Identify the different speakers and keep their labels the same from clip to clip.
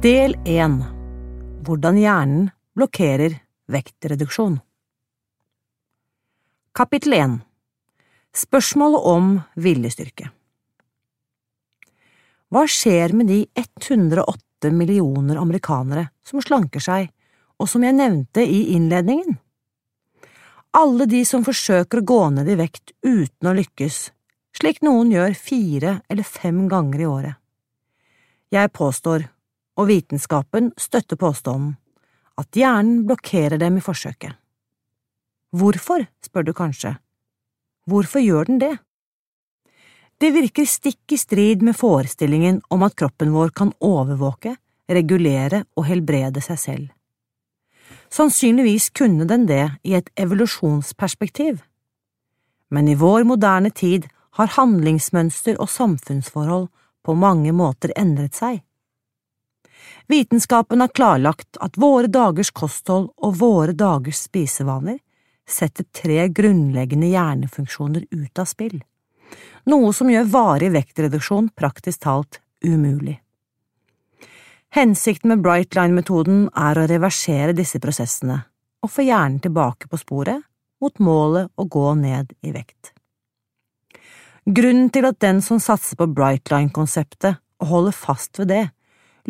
Speaker 1: Del 1 Hvordan hjernen blokkerer vektreduksjon Kapittel 1 Spørsmålet om viljestyrke Hva skjer med de 108 millioner amerikanere som slanker seg, og som jeg nevnte i innledningen? Alle de som forsøker å gå ned i vekt uten å lykkes, slik noen gjør fire eller fem ganger i året. Jeg påstår og vitenskapen støtter påstanden at hjernen blokkerer dem i forsøket. Hvorfor, spør du kanskje. Hvorfor gjør den det? Det virker stikk i strid med forestillingen om at kroppen vår kan overvåke, regulere og helbrede seg selv. Sannsynligvis kunne den det i et evolusjonsperspektiv, men i vår moderne tid har handlingsmønster og samfunnsforhold på mange måter endret seg. Vitenskapen har klarlagt at våre dagers kosthold og våre dagers spisevaner setter tre grunnleggende hjernefunksjoner ut av spill, noe som gjør varig vektreduksjon praktisk talt umulig. Hensikten med Brightline-metoden er å reversere disse prosessene og få hjernen tilbake på sporet mot målet å gå ned i vekt. Grunnen til at den som satser på Brightline-konseptet og holder fast ved det,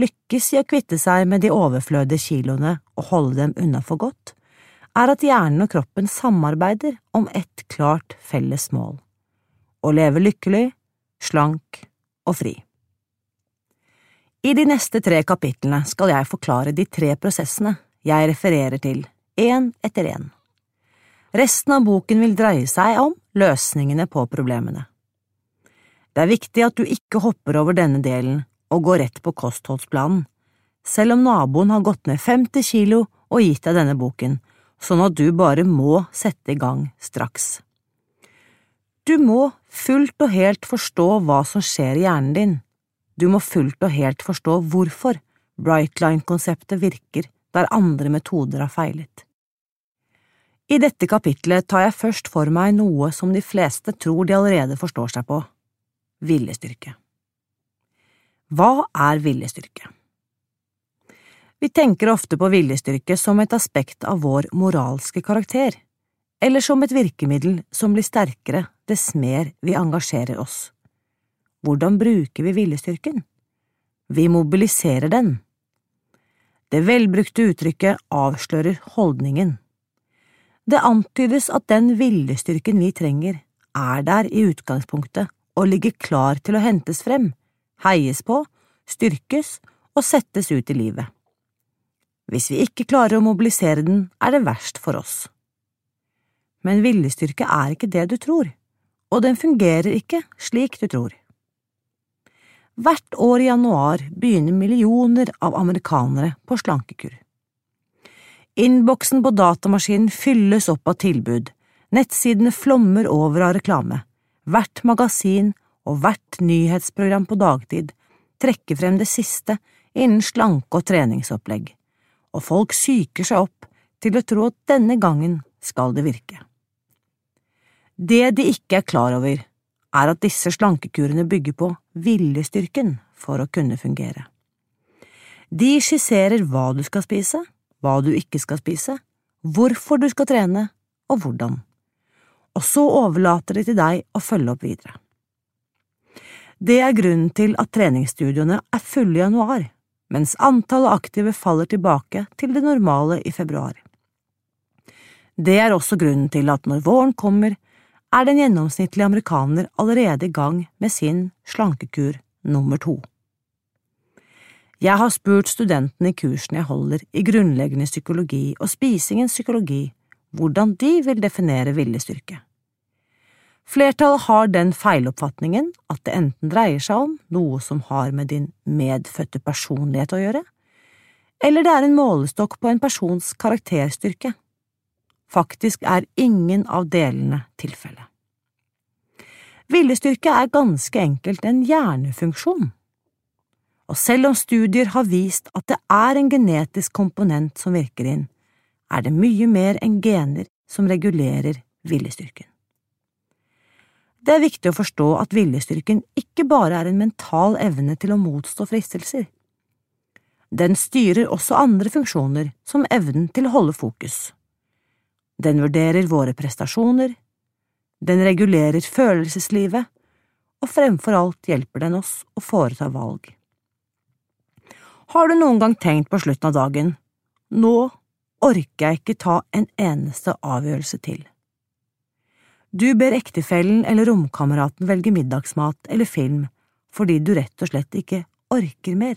Speaker 1: lykkes i å kvitte seg med de overflødige kiloene og holde dem unna for godt, er at hjernen og kroppen samarbeider om ett klart felles mål – å leve lykkelig, slank og fri. I de neste tre kapitlene skal jeg forklare de tre prosessene jeg refererer til, én etter én. Resten av boken vil dreie seg om løsningene på problemene. Det er viktig at du ikke hopper over denne delen og gå rett på kostholdsplanen, selv om naboen har gått ned 50 kilo og gitt deg denne boken, sånn at du bare må sette i gang straks. Du må fullt og helt forstå hva som skjer i hjernen din. Du må fullt og helt forstå hvorfor Brightline-konseptet virker der andre metoder har feilet. I dette kapitlet tar jeg først for meg noe som de fleste tror de allerede forstår seg på – viljestyrke. Hva er viljestyrke? Vi tenker ofte på viljestyrke som et aspekt av vår moralske karakter, eller som et virkemiddel som blir sterkere dess mer vi engasjerer oss. Hvordan bruker vi viljestyrken? Vi mobiliserer den. Det velbrukte uttrykket avslører holdningen. Det antydes at den viljestyrken vi trenger, er der i utgangspunktet og ligger klar til å hentes frem heies på, styrkes og settes ut i livet. Hvis vi ikke klarer å mobilisere den, er det verst for oss. Men viljestyrke er ikke det du tror, og den fungerer ikke slik du tror. Hvert år i januar begynner millioner av amerikanere på slankekur. Innboksen på datamaskinen fylles opp av tilbud, nettsidene flommer over av reklame, hvert magasin og hvert nyhetsprogram på dagtid trekker frem det siste innen slanke- og treningsopplegg, og folk psyker seg opp til å tro at denne gangen skal det virke. Det de ikke er klar over, er at disse slankekurene bygger på viljestyrken for å kunne fungere. De skisserer hva du skal spise, hva du ikke skal spise, hvorfor du skal trene, og hvordan, og så overlater de til deg å følge opp videre. Det er grunnen til at treningsstudioene er fulle i januar, mens antallet aktive faller tilbake til det normale i februar. Det er også grunnen til at når våren kommer, er den gjennomsnittlige amerikaner allerede i gang med sin slankekur nummer to. Jeg har spurt studentene i kursene jeg holder i grunnleggende psykologi og spisingens psykologi hvordan de vil definere viljestyrke. Flertallet har den feiloppfatningen at det enten dreier seg om noe som har med din medfødte personlighet å gjøre, eller det er en målestokk på en persons karakterstyrke. Faktisk er ingen av delene tilfellet. Viljestyrke er ganske enkelt en hjernefunksjon, og selv om studier har vist at det er en genetisk komponent som virker inn, er det mye mer enn gener som regulerer viljestyrken. Det er viktig å forstå at viljestyrken ikke bare er en mental evne til å motstå fristelser. Den styrer også andre funksjoner, som evnen til å holde fokus. Den vurderer våre prestasjoner, den regulerer følelseslivet, og fremfor alt hjelper den oss å foreta valg. Har du noen gang tenkt på slutten av dagen, nå orker jeg ikke ta en eneste avgjørelse til. Du ber ektefellen eller romkameraten velge middagsmat eller film fordi du rett og slett ikke orker mer.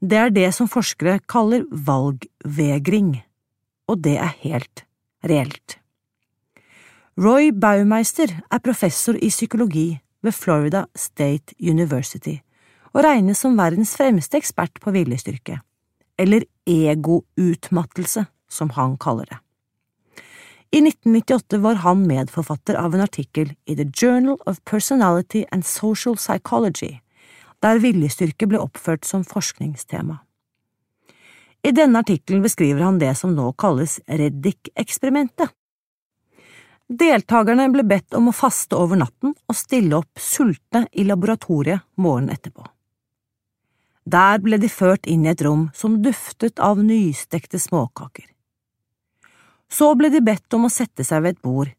Speaker 1: Det er det som forskere kaller valgvegring, og det er helt reelt. Roy Baumeister er professor i psykologi ved Florida State University og regnes som verdens fremste ekspert på viljestyrke, eller egoutmattelse, som han kaller det. I 1998 var han medforfatter av en artikkel i The Journal of Personality and Social Psychology, der viljestyrke ble oppført som forskningstema. I denne artikkelen beskriver han det som nå kalles Reddik-eksperimentet. Deltakerne ble bedt om å faste over natten og stille opp sultne i laboratoriet morgenen etterpå. Der ble de ført inn i et rom som duftet av nystekte småkaker. Så ble de bedt om å sette seg ved et bord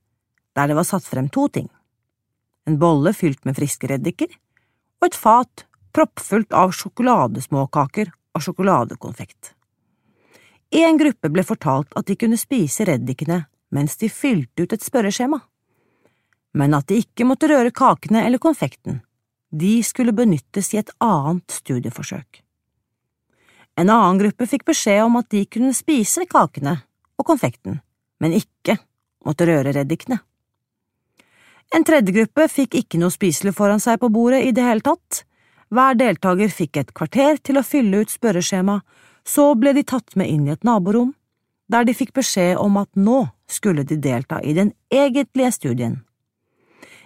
Speaker 1: der det var satt frem to ting, en bolle fylt med friske reddiker og et fat proppfullt av sjokoladesmåkaker og sjokoladekonfekt. En gruppe ble fortalt at de kunne spise reddikene mens de fylte ut et spørreskjema, men at de ikke måtte røre kakene eller konfekten, de skulle benyttes i et annet studieforsøk. En annen gruppe fikk beskjed om at de kunne spise kakene og konfekten, men ikke måtte røre reddikene. En tredje gruppe fikk ikke noe spiselig foran seg på bordet i det hele tatt. Hver deltaker fikk et kvarter til å fylle ut spørreskjema, så ble de tatt med inn i et naborom, der de fikk beskjed om at nå skulle de delta i den egentlige studien.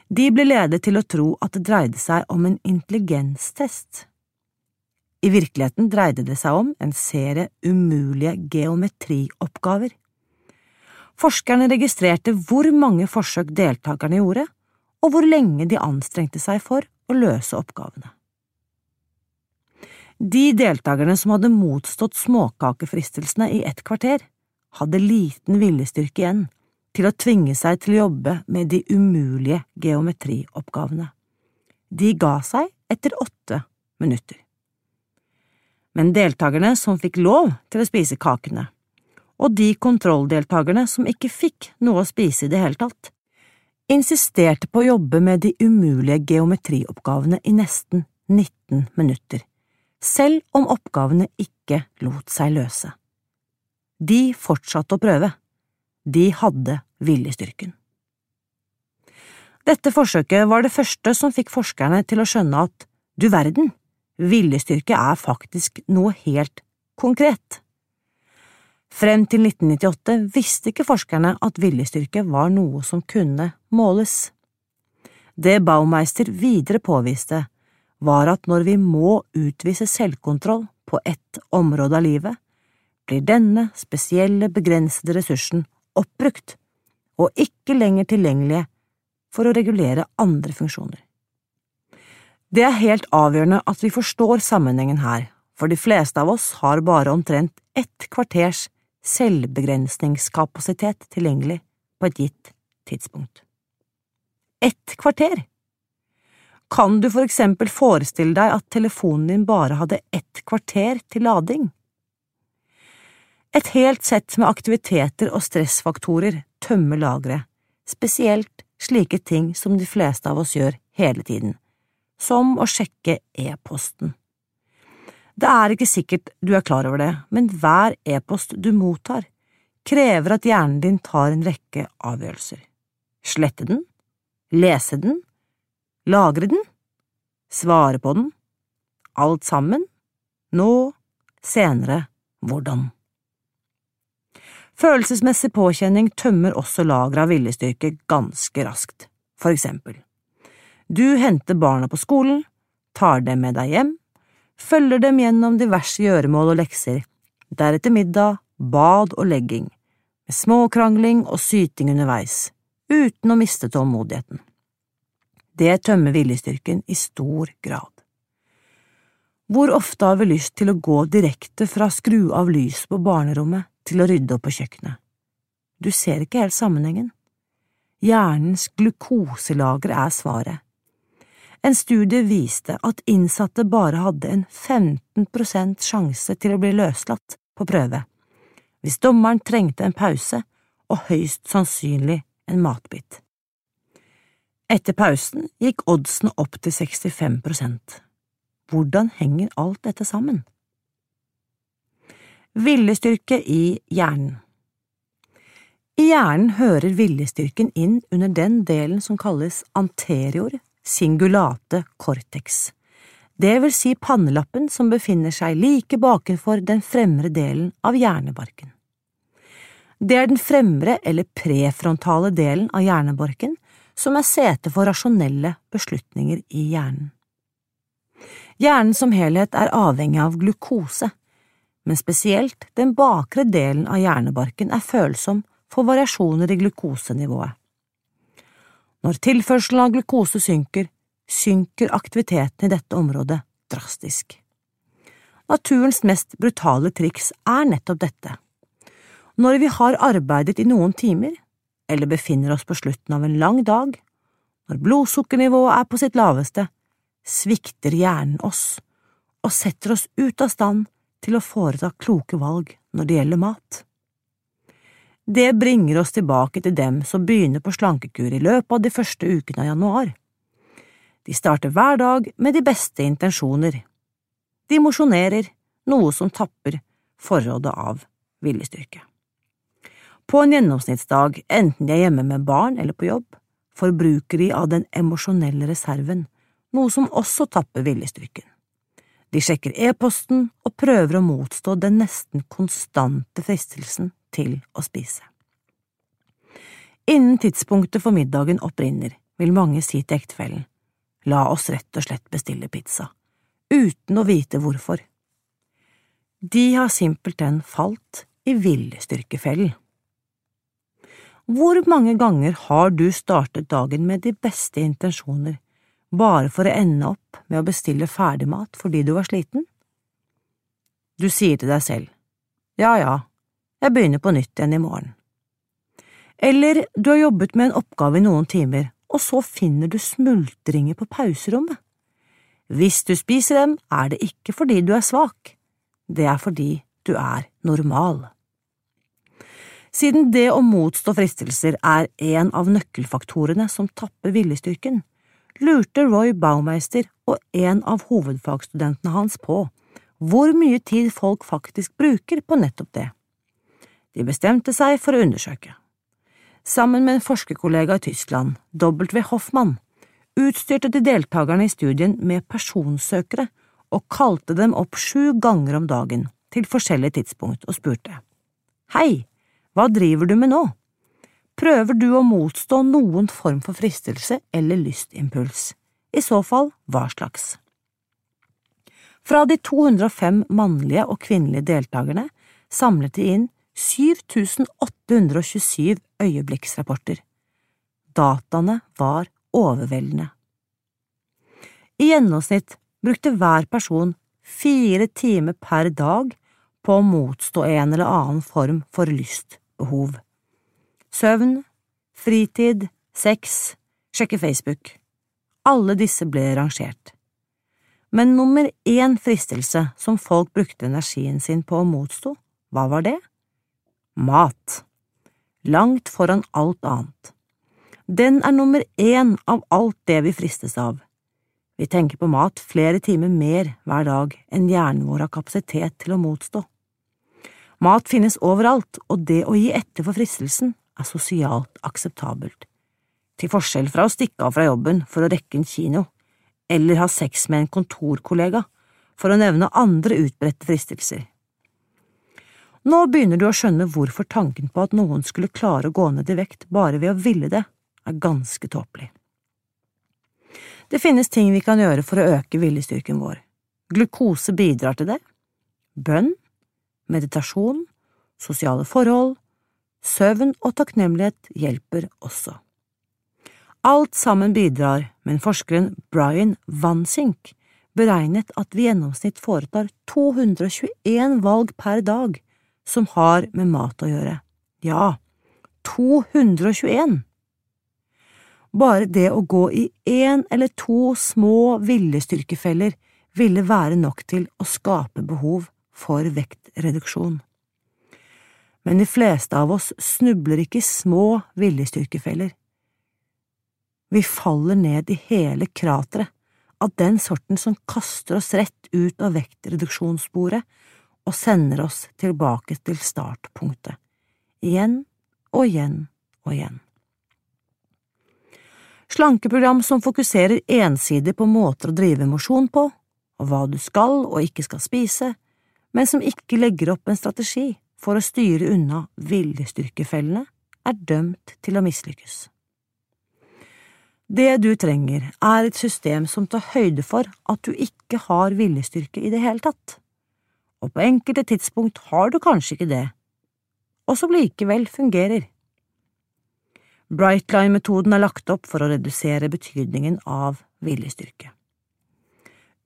Speaker 1: De ble ledet til å tro at det dreide seg om en intelligenstest. I virkeligheten dreide det seg om en serie umulige geometrioppgaver. Forskerne registrerte hvor mange forsøk deltakerne gjorde, og hvor lenge de anstrengte seg for å løse oppgavene. De deltakerne som hadde motstått småkakefristelsene i ett kvarter, hadde liten viljestyrke igjen til å tvinge seg til å jobbe med de umulige geometrioppgavene. De ga seg etter åtte minutter. Men deltakerne som fikk lov til å spise kakene, og de kontrolldeltakerne som ikke fikk noe å spise i det hele tatt, insisterte på å jobbe med de umulige geometrioppgavene i nesten 19 minutter, selv om oppgavene ikke lot seg løse. De fortsatte å prøve. De hadde viljestyrken. Dette forsøket var det første som fikk forskerne til å skjønne at du verden, viljestyrke er faktisk noe helt konkret. Frem til 1998 visste ikke forskerne at viljestyrke var noe som kunne måles. Det Baumeister videre påviste, var at når vi må utvise selvkontroll på ett område av livet, blir denne spesielle, begrensede ressursen oppbrukt og ikke lenger tilgjengelige for å regulere andre funksjoner. Det er helt avgjørende at vi forstår sammenhengen her, for de fleste av oss har bare omtrent ett kvarters selvbegrensningskapasitet tilgjengelig på et gitt tidspunkt. Ett kvarter! Kan du for eksempel forestille deg at telefonen din bare hadde ett kvarter til lading? Et helt sett med aktiviteter og stressfaktorer tømmer lageret, spesielt slike ting som de fleste av oss gjør hele tiden, som å sjekke e-posten. Det er ikke sikkert du er klar over det, men hver e-post du mottar, krever at hjernen din tar en rekke avgjørelser. Slette den? lese den, lagre den, svare på den, alt sammen, nå, senere, hvordan. Følelsesmessig påkjenning tømmer også lageret av viljestyrke ganske raskt, for eksempel. Du henter barna på skolen, tar dem med deg hjem, følger dem gjennom diverse gjøremål og lekser, deretter middag, bad og legging, med småkrangling og syting underveis, uten å miste tålmodigheten. Det tømmer viljestyrken i stor grad. Hvor ofte har vi lyst til å gå direkte fra skru av lyset på barnerommet til å rydde opp på kjøkkenet? Du ser ikke helt sammenhengen. Hjernens glukoselager er svaret. En studie viste at innsatte bare hadde en 15% sjanse til å bli løslatt på prøve, hvis dommeren trengte en pause og høyst sannsynlig en matbit. Etter pausen gikk oddsen opp til 65% Hvordan henger alt dette sammen? Viljestyrke i hjernen I hjernen hører viljestyrken inn under den delen som kalles anterior singulate cortex, det vil si pannelappen som befinner seg like bakenfor den fremre delen av hjernebarken. Det er den fremre eller prefrontale delen av hjernebarken som er sete for rasjonelle beslutninger i hjernen. Hjernen som helhet er avhengig av glukose, men spesielt den bakre delen av hjernebarken er følsom for variasjoner i glukosenivået. Når tilførselen av glukose synker, synker aktiviteten i dette området drastisk. Naturens mest brutale triks er nettopp dette. Når vi har arbeidet i noen timer, eller befinner oss på slutten av en lang dag, når blodsukkernivået er på sitt laveste, svikter hjernen oss og setter oss ut av stand til å foreta kloke valg når det gjelder mat. Det bringer oss tilbake til dem som begynner på slankekur i løpet av de første ukene av januar. De starter hver dag med de beste intensjoner. De mosjonerer, noe som tapper forrådet av viljestyrke. På en gjennomsnittsdag, enten de er hjemme med barn eller på jobb, forbruker de av den emosjonelle reserven, noe som også tapper viljestyrken. De sjekker e-posten og prøver å motstå den nesten konstante fristelsen til å spise. Innen tidspunktet for middagen opprinner, vil mange si til ektefellen, la oss rett og slett bestille pizza, uten å vite hvorfor. De har simpelthen falt i villstyrkefellen. Hvor mange ganger har du startet dagen med de beste intensjoner, bare for å ende opp med å bestille ferdigmat fordi du var sliten? Du sier til deg selv, ja ja, jeg begynner på nytt igjen i morgen. Eller du har jobbet med en oppgave i noen timer, og så finner du smultringer på pauserommet. Hvis du spiser dem, er det ikke fordi du er svak, det er fordi du er normal. Siden det å motstå fristelser er en av nøkkelfaktorene som tapper viljestyrken, lurte Roy Baumeister og en av hovedfagstudentene hans på hvor mye tid folk faktisk bruker på nettopp det. De bestemte seg for å undersøke. Sammen med en forskerkollega i Tyskland, W. Hoffmann, utstyrte de deltakerne i studien med personsøkere og kalte dem opp sju ganger om dagen til forskjellige tidspunkt og spurte Hei, hva driver du med nå? Prøver du å motstå noen form for fristelse eller lystimpuls? I så fall, hva slags? Fra de 205 mannlige og kvinnelige deltakerne samlet de inn 7827 øyeblikksrapporter. Dataene var overveldende. I gjennomsnitt brukte hver person fire timer per dag på å motstå en eller annen form for lystbehov. Søvn, fritid, sex, sjekke Facebook. Alle disse ble rangert. Men nummer én fristelse som folk brukte energien sin på å motstå, hva var det? Mat. Langt foran alt annet. Den er nummer én av alt det vi fristes av. Vi tenker på mat flere timer mer hver dag enn hjernen vår har kapasitet til å motstå. Mat finnes overalt, og det å gi etter for fristelsen er sosialt akseptabelt. til forskjell fra å stikke av fra jobben for å rekke en kino, eller ha sex med en kontorkollega, for å nevne andre utbredte fristelser. Nå begynner du å skjønne hvorfor tanken på at noen skulle klare å gå ned i vekt bare ved å ville det, er ganske tåpelig. Det finnes ting vi kan gjøre for å øke viljestyrken vår. Glukose bidrar til det. Bønn, meditasjon, sosiale forhold, søvn og takknemlighet hjelper også. Alt sammen bidrar, men forskeren Brian Vansink beregnet at vi i gjennomsnitt foretar 221 valg per dag som har med mat å gjøre. Ja, 221! Bare det å gå i én eller to små viljestyrkefeller ville være nok til å skape behov for vektreduksjon. Men de fleste av oss snubler ikke i små viljestyrkefeller. Vi faller ned i hele krateret, av den sorten som kaster oss rett ut av vektreduksjonssporet og sender oss tilbake til startpunktet, igjen og igjen og igjen. Slankeprogram som fokuserer ensidig på måter å drive mosjon på, og hva du skal og ikke skal spise, men som ikke legger opp en strategi for å styre unna viljestyrkefellene, er dømt til å mislykkes. Det du trenger, er et system som tar høyde for at du ikke har viljestyrke i det hele tatt og på enkelte tidspunkt har du kanskje ikke det, og som likevel fungerer. Brightline-metoden er lagt opp for å redusere betydningen av viljestyrke.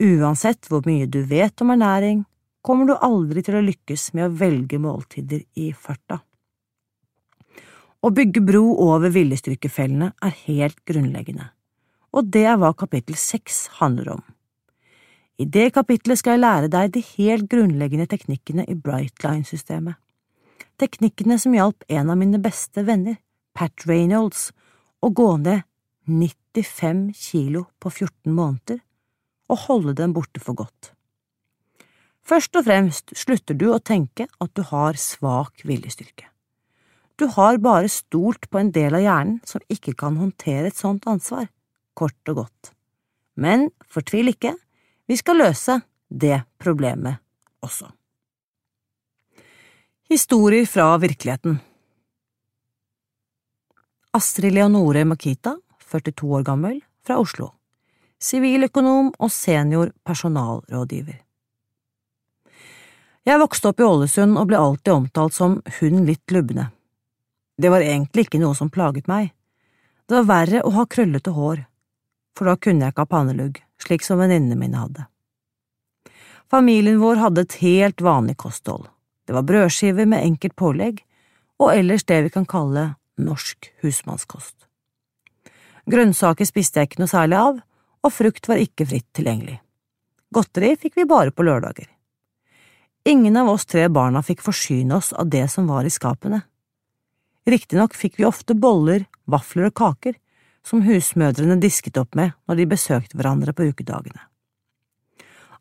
Speaker 1: Uansett hvor mye du vet om ernæring, kommer du aldri til å lykkes med å velge måltider i farta. Å bygge bro over viljestyrkefellene er helt grunnleggende, og det er hva kapittel seks handler om. I det kapitlet skal jeg lære deg de helt grunnleggende teknikkene i Brightline-systemet. Teknikkene som hjalp en av mine beste venner, Pat Reynolds, å gå ned 95 kilo på 14 måneder og holde dem borte for godt. Først og fremst slutter du å tenke at du har svak viljestyrke. Du har bare stolt på en del av hjernen som ikke kan håndtere et sånt ansvar, kort og godt. Men fortvil ikke, vi skal løse det problemet også. Historier fra virkeligheten Astrid Leonore Makita, 42 år gammel, fra Oslo. Siviløkonom og senior personalrådgiver. Jeg vokste opp i Ålesund og ble alltid omtalt som hun litt lubne. Det var egentlig ikke noe som plaget meg. Det var verre å ha krøllete hår, for da kunne jeg ikke ha pannelugg slik som venninnene mine hadde. Familien vår hadde et helt vanlig kosthold. Det var brødskiver med enkelt pålegg, og ellers det vi kan kalle norsk husmannskost. Grønnsaker spiste jeg ikke noe særlig av, og frukt var ikke fritt tilgjengelig. Godteri fikk vi bare på lørdager. Ingen av oss tre barna fikk forsyne oss av det som var i skapene. Riktignok fikk vi ofte boller, vafler og kaker, som husmødrene disket opp med når de besøkte hverandre på ukedagene.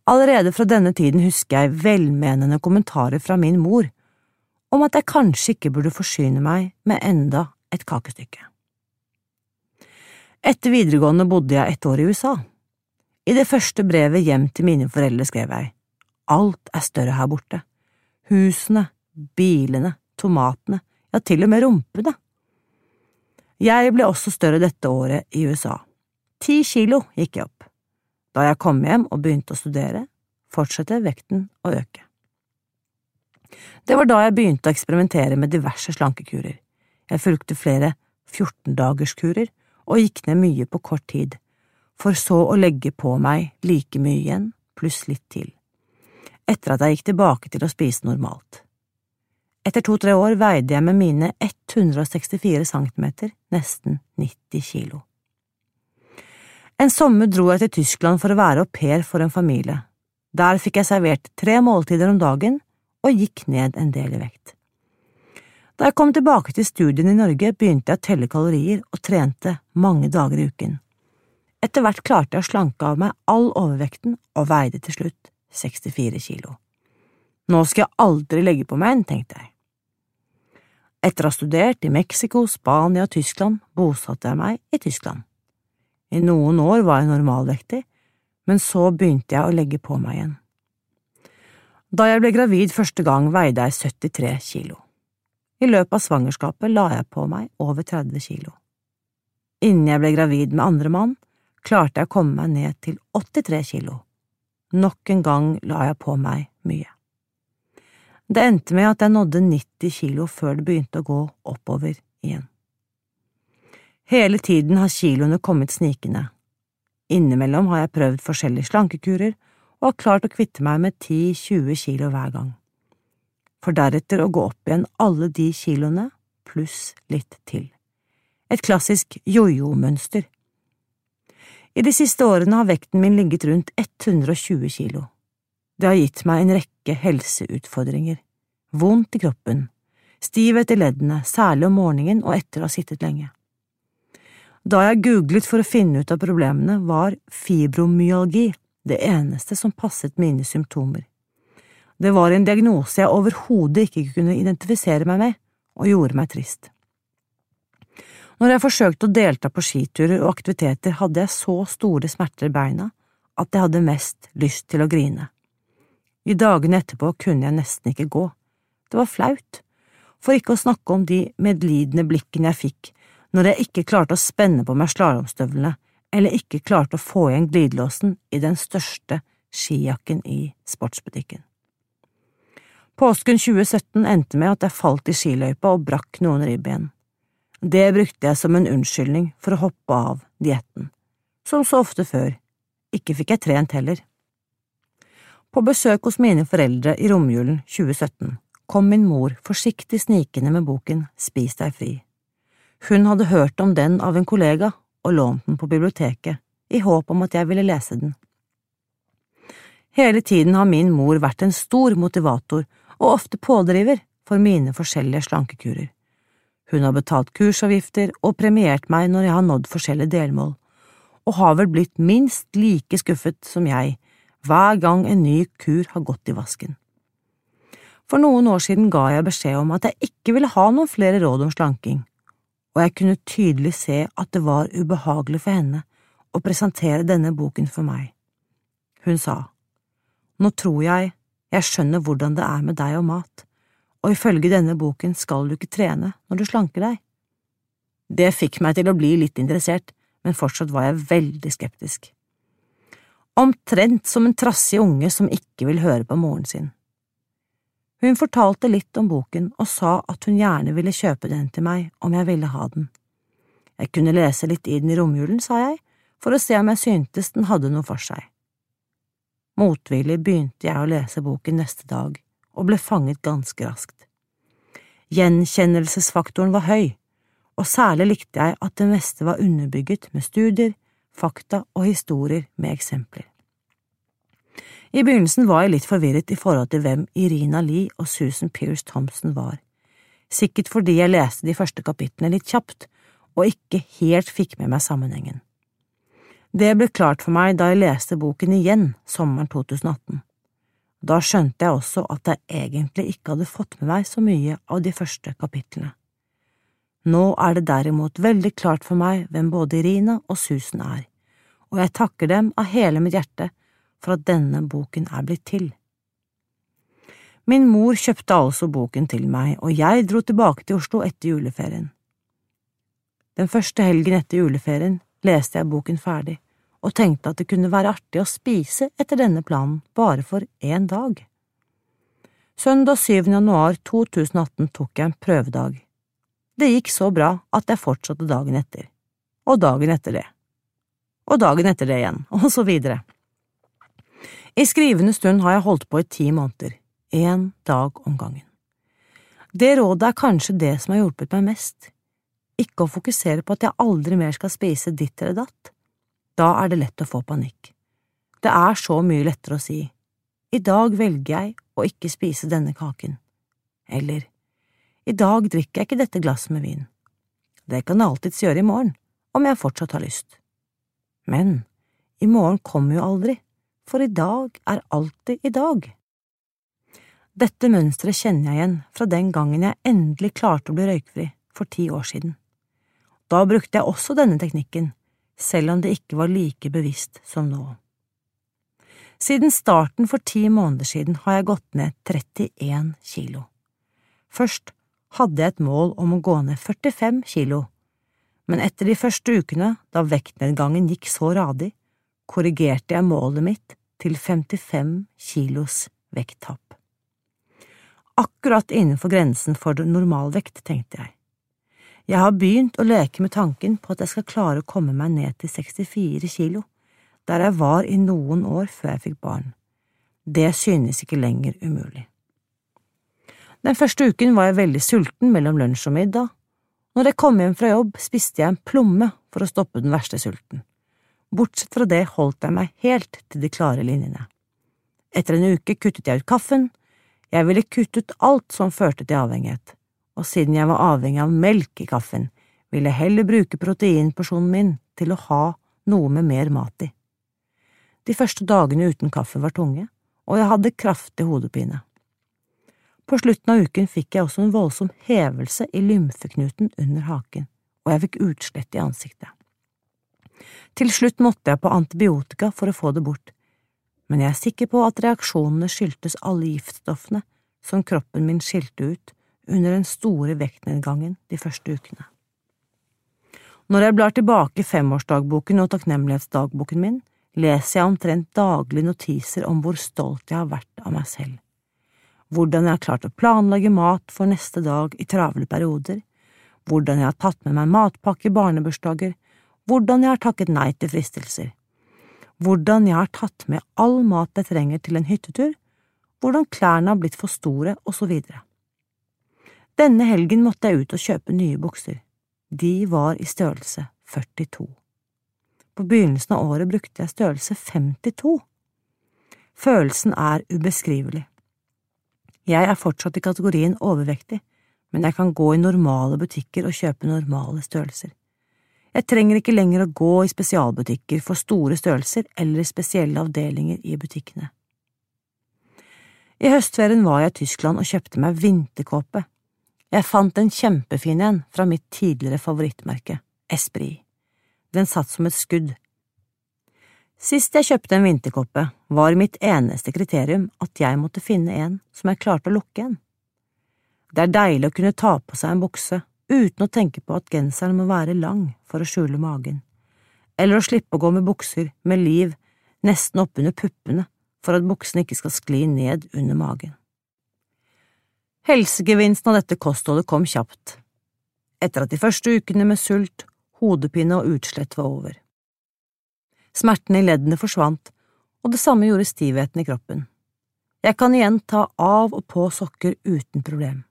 Speaker 1: Allerede fra denne tiden husker jeg velmenende kommentarer fra min mor om at jeg kanskje ikke burde forsyne meg med enda et kakestykke. Etter videregående bodde jeg et år i USA. I det første brevet hjem til mine foreldre skrev jeg Alt er større her borte. Husene, bilene, tomatene, ja, til og med rumpene. Jeg ble også større dette året i USA. Ti kilo gikk jeg opp. Da jeg kom hjem og begynte å studere, fortsatte vekten å øke. Det var da jeg begynte å eksperimentere med diverse slankekurer. Jeg fulgte flere 14-dagerskurer og gikk ned mye på kort tid, for så å legge på meg like mye igjen, pluss litt til, etter at jeg gikk tilbake til å spise normalt. Etter to–tre år veide jeg med mine 164 centimeter nesten 90 kilo. En sommer dro jeg til Tyskland for å være au pair for en familie. Der fikk jeg servert tre måltider om dagen og gikk ned en del i vekt. Da jeg kom tilbake til studiene i Norge, begynte jeg å telle kalorier og trente mange dager i uken. Etter hvert klarte jeg å slanke av meg all overvekten og veide til slutt 64 kilo. Nå skal jeg aldri legge på meg en, tenkte jeg. Etter å ha studert i Mexico, Spania og Tyskland bosatte jeg meg i Tyskland. I noen år var jeg normalvektig, men så begynte jeg å legge på meg igjen. Da jeg ble gravid første gang, veide jeg 73 kilo. I løpet av svangerskapet la jeg på meg over 30 kilo. Innen jeg ble gravid med andre mann, klarte jeg å komme meg ned til 83 kilo. Nok en gang la jeg på meg mye. Det endte med at jeg nådde 90 kilo før det begynte å gå oppover igjen. Hele tiden har kiloene kommet snikende. Innimellom har jeg prøvd forskjellige slankekurer og har klart å kvitte meg med 10–20 kilo hver gang, for deretter å gå opp igjen alle de kiloene pluss litt til. Et klassisk jojo-mønster. I de siste årene har vekten min ligget rundt 120 kilo. Det har gitt meg en rekke helseutfordringer. Vondt i kroppen, stivhet i leddene, særlig om morgenen og etter å ha sittet lenge. Da jeg googlet for å finne ut av problemene, var fibromyalgi det eneste som passet mine symptomer. Det var en diagnose jeg overhodet ikke kunne identifisere meg med, og gjorde meg trist. Når jeg forsøkte å delta på skiturer og aktiviteter, hadde jeg så store smerter i beina at jeg hadde mest lyst til å grine. I dagene etterpå kunne jeg nesten ikke gå. Det var flaut, for ikke å snakke om de medlidende blikkene jeg fikk når jeg ikke klarte å spenne på meg slalåmstøvlene eller ikke klarte å få igjen glidelåsen i den største skijakken i sportsbutikken. Påsken 2017 endte med at jeg falt i skiløypa og brakk noen ribben. Det brukte jeg som en unnskyldning for å hoppe av dietten. Som så ofte før, ikke fikk jeg trent heller. På besøk hos mine foreldre i romjulen 2017 kom min mor forsiktig snikende med boken Spis deg fri. Hun hadde hørt om den av en kollega og lånt den på biblioteket, i håp om at jeg ville lese den. Hele tiden har min mor vært en stor motivator og ofte pådriver for mine forskjellige slankekurer. Hun har betalt kursavgifter og premiert meg når jeg har nådd forskjellige delmål, og har vel blitt minst like skuffet som jeg hver gang en ny kur har gått i vasken. For noen år siden ga jeg beskjed om at jeg ikke ville ha noen flere råd om slanking, og jeg kunne tydelig se at det var ubehagelig for henne å presentere denne boken for meg. Hun sa, Nå tror jeg jeg skjønner hvordan det er med deg og mat, og ifølge denne boken skal du ikke trene når du slanker deg. Det fikk meg til å bli litt interessert, men fortsatt var jeg veldig skeptisk. Omtrent som en trassig unge som ikke vil høre på moren sin. Hun fortalte litt om boken og sa at hun gjerne ville kjøpe den til meg om jeg ville ha den. Jeg kunne lese litt i den i romjulen, sa jeg, for å se om jeg syntes den hadde noe for seg. Motvillig begynte jeg å lese boken neste dag, og ble fanget ganske raskt. Gjenkjennelsesfaktoren var høy, og særlig likte jeg at det meste var underbygget med studier, fakta og historier med eksempler. I begynnelsen var jeg litt forvirret i forhold til hvem Irina Lee og Susan Pierce Thompson var, sikkert fordi jeg leste de første kapitlene litt kjapt og ikke helt fikk med meg sammenhengen. Det ble klart for meg da jeg leste boken igjen sommeren 2018. Da skjønte jeg også at jeg egentlig ikke hadde fått med meg så mye av de første kapitlene. Nå er det derimot veldig klart for meg hvem både Irina og Susan er, og jeg takker dem av hele mitt hjerte for at denne boken er blitt til. Min mor kjøpte altså boken til meg, og jeg dro tilbake til Oslo etter juleferien. Den første helgen etter juleferien leste jeg boken ferdig, og tenkte at det kunne være artig å spise etter denne planen bare for én dag. Søndag 7. januar 2018 tok jeg en prøvedag. Det gikk så bra at jeg fortsatte dagen etter, og dagen etter det, og dagen etter det igjen, og så videre. I skrivende stund har jeg holdt på i ti måneder, én dag om gangen. Det rådet er kanskje det som har hjulpet meg mest, ikke å fokusere på at jeg aldri mer skal spise ditt eller datt. Da er det lett å få panikk. Det er så mye lettere å si, i dag velger jeg å ikke spise denne kaken, eller i dag drikker jeg ikke dette glasset med vin. Det kan jeg alltids gjøre i morgen, om jeg fortsatt har lyst. Men i morgen kommer jo aldri for i dag er alltid i dag. Dette mønsteret kjenner jeg igjen fra den gangen jeg endelig klarte å bli røykfri for ti år siden. Da brukte jeg også denne teknikken, selv om det ikke var like bevisst som nå. Siden starten for ti måneder siden har jeg gått ned 31 kilo. Først hadde jeg et mål om å gå ned 45 kilo, men etter de første ukene, da vektnedgangen gikk så radig, korrigerte jeg målet mitt til 55 kilos vekttap akkurat innenfor grensen for normalvekt, tenkte jeg. Jeg har begynt å leke med tanken på at jeg skal klare å komme meg ned til 64 kilo, der jeg var i noen år før jeg fikk barn. Det synes ikke lenger umulig. Den første uken var jeg veldig sulten mellom lunsj og middag. Når jeg kom hjem fra jobb, spiste jeg en plomme for å stoppe den verste sulten. Bortsett fra det holdt jeg meg helt til de klare linjene. Etter en uke kuttet jeg ut kaffen, jeg ville kutte ut alt som førte til avhengighet, og siden jeg var avhengig av melk i kaffen, ville jeg heller bruke proteinporsjonen min til å ha noe med mer mat i. De første dagene uten kaffe var tunge, og jeg hadde kraftig hodepine. På slutten av uken fikk jeg også en voldsom hevelse i lymfeknuten under haken, og jeg fikk utslett i ansiktet. Til slutt måtte jeg på antibiotika for å få det bort, men jeg er sikker på at reaksjonene skyldtes alle giftstoffene som kroppen min skilte ut under den store vektnedgangen de første ukene. Når jeg blar tilbake femårsdagboken og takknemlighetsdagboken min, leser jeg omtrent daglig notiser om hvor stolt jeg har vært av meg selv, hvordan jeg har klart å planlegge mat for neste dag i travle perioder, hvordan jeg har tatt med meg matpakke i barnebursdager, hvordan jeg har takket nei til fristelser, hvordan jeg har tatt med all mat jeg trenger til en hyttetur, hvordan klærne har blitt for store, og så videre. Denne helgen måtte jeg ut og kjøpe nye bukser. De var i størrelse 42. På begynnelsen av året brukte jeg størrelse 52. Følelsen er ubeskrivelig. Jeg er fortsatt i kategorien overvektig, men jeg kan gå i normale butikker og kjøpe normale størrelser. Jeg trenger ikke lenger å gå i spesialbutikker for store størrelser eller spesielle avdelinger i butikkene. I høstferien var jeg i Tyskland og kjøpte meg vinterkåpe. Jeg fant en kjempefin en fra mitt tidligere favorittmerke, Esprit. Den satt som et skudd. Sist jeg kjøpte en vinterkoppe, var mitt eneste kriterium at jeg måtte finne en som jeg klarte å lukke en. Det er deilig å kunne ta på seg en bukse uten å tenke på at genseren må være lang for å skjule magen, eller å slippe å gå med bukser med liv nesten oppunder puppene for at buksene ikke skal skli ned under magen. Helsegevinsten av dette kostholdet kom kjapt, etter at de første ukene med sult, hodepine og utslett var over. Smertene i leddene forsvant, og det samme gjorde stivheten i kroppen. Jeg kan igjen ta av og på sokker uten problem.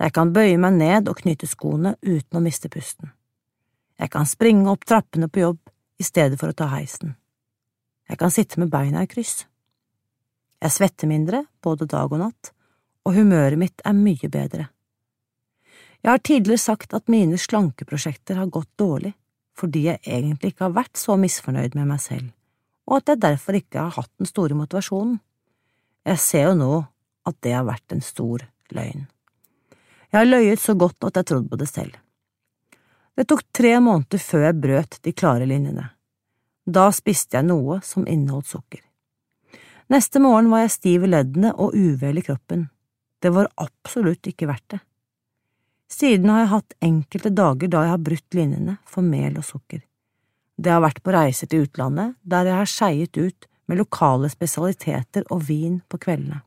Speaker 1: Jeg kan bøye meg ned og knyte skoene uten å miste pusten. Jeg kan springe opp trappene på jobb i stedet for å ta heisen. Jeg kan sitte med beina i kryss. Jeg svetter mindre både dag og natt, og humøret mitt er mye bedre. Jeg har tidligere sagt at mine slankeprosjekter har gått dårlig fordi jeg egentlig ikke har vært så misfornøyd med meg selv, og at jeg derfor ikke har hatt den store motivasjonen. Jeg ser jo nå at det har vært en stor løgn. Jeg har løyet så godt at jeg trodde på det selv. Det tok tre måneder før jeg brøt de klare linjene. Da spiste jeg noe som inneholdt sukker. Neste morgen var jeg stiv i leddene og uvel i kroppen. Det var absolutt ikke verdt det. Siden har jeg hatt enkelte dager da jeg har brutt linjene for mel og sukker. Det har vært på reiser til utlandet, der jeg har skeiet ut med lokale spesialiteter og vin på kveldene.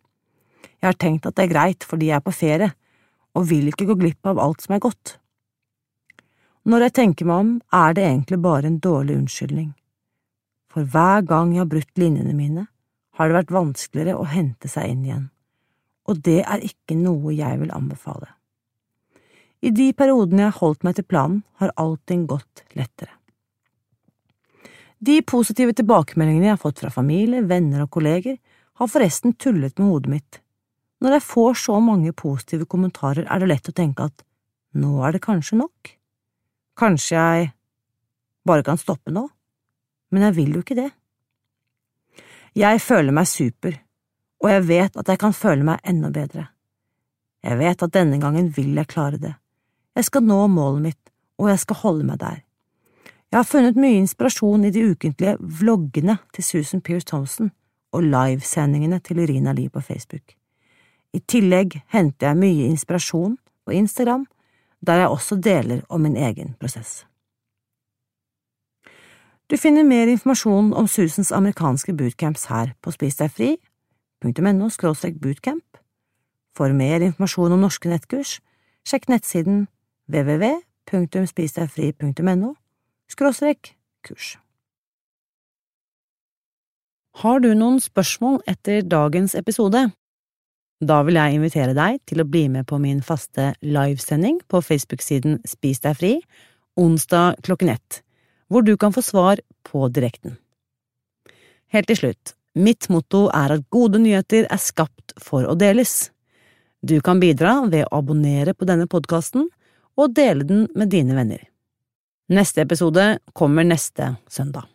Speaker 1: Jeg har tenkt at det er greit fordi jeg er på ferie, og vil ikke gå glipp av alt som er godt. Når jeg tenker meg om, er det egentlig bare en dårlig unnskyldning. For hver gang jeg har brutt linjene mine, har det vært vanskeligere å hente seg inn igjen, og det er ikke noe jeg vil anbefale. I de periodene jeg har holdt meg til planen, har allting gått lettere. De positive tilbakemeldingene jeg har fått fra familie, venner og kolleger, har forresten tullet med hodet mitt når jeg får så mange positive kommentarer, er det lett å tenke at nå er det kanskje nok. Kanskje jeg bare kan stoppe nå, men jeg vil jo ikke det. Jeg føler meg super, og jeg vet at jeg kan føle meg enda bedre. Jeg vet at denne gangen vil jeg klare det. Jeg skal nå målet mitt, og jeg skal holde meg der. Jeg har funnet mye inspirasjon i de ukentlige vloggene til Susan Pearce Thompson og livesendingene til Irina Lie på Facebook. I tillegg henter jeg mye inspirasjon på Instagram, der jeg også deler om min egen prosess. Du finner mer informasjon om Susans amerikanske bootcamps her på spisdegfri.no bootcamp. For mer informasjon om norske nettkurs, sjekk nettsiden www.spisdegfri.no skråstrek kurs. Har du noen spørsmål etter dagens episode? Da vil jeg invitere deg til å bli med på min faste livesending på Facebook-siden Spis deg fri, onsdag klokken ett, hvor du kan få svar på direkten. Helt til slutt, mitt motto er at gode nyheter er skapt for å deles. Du kan bidra ved å abonnere på denne podkasten og dele den med dine venner. Neste episode kommer neste søndag.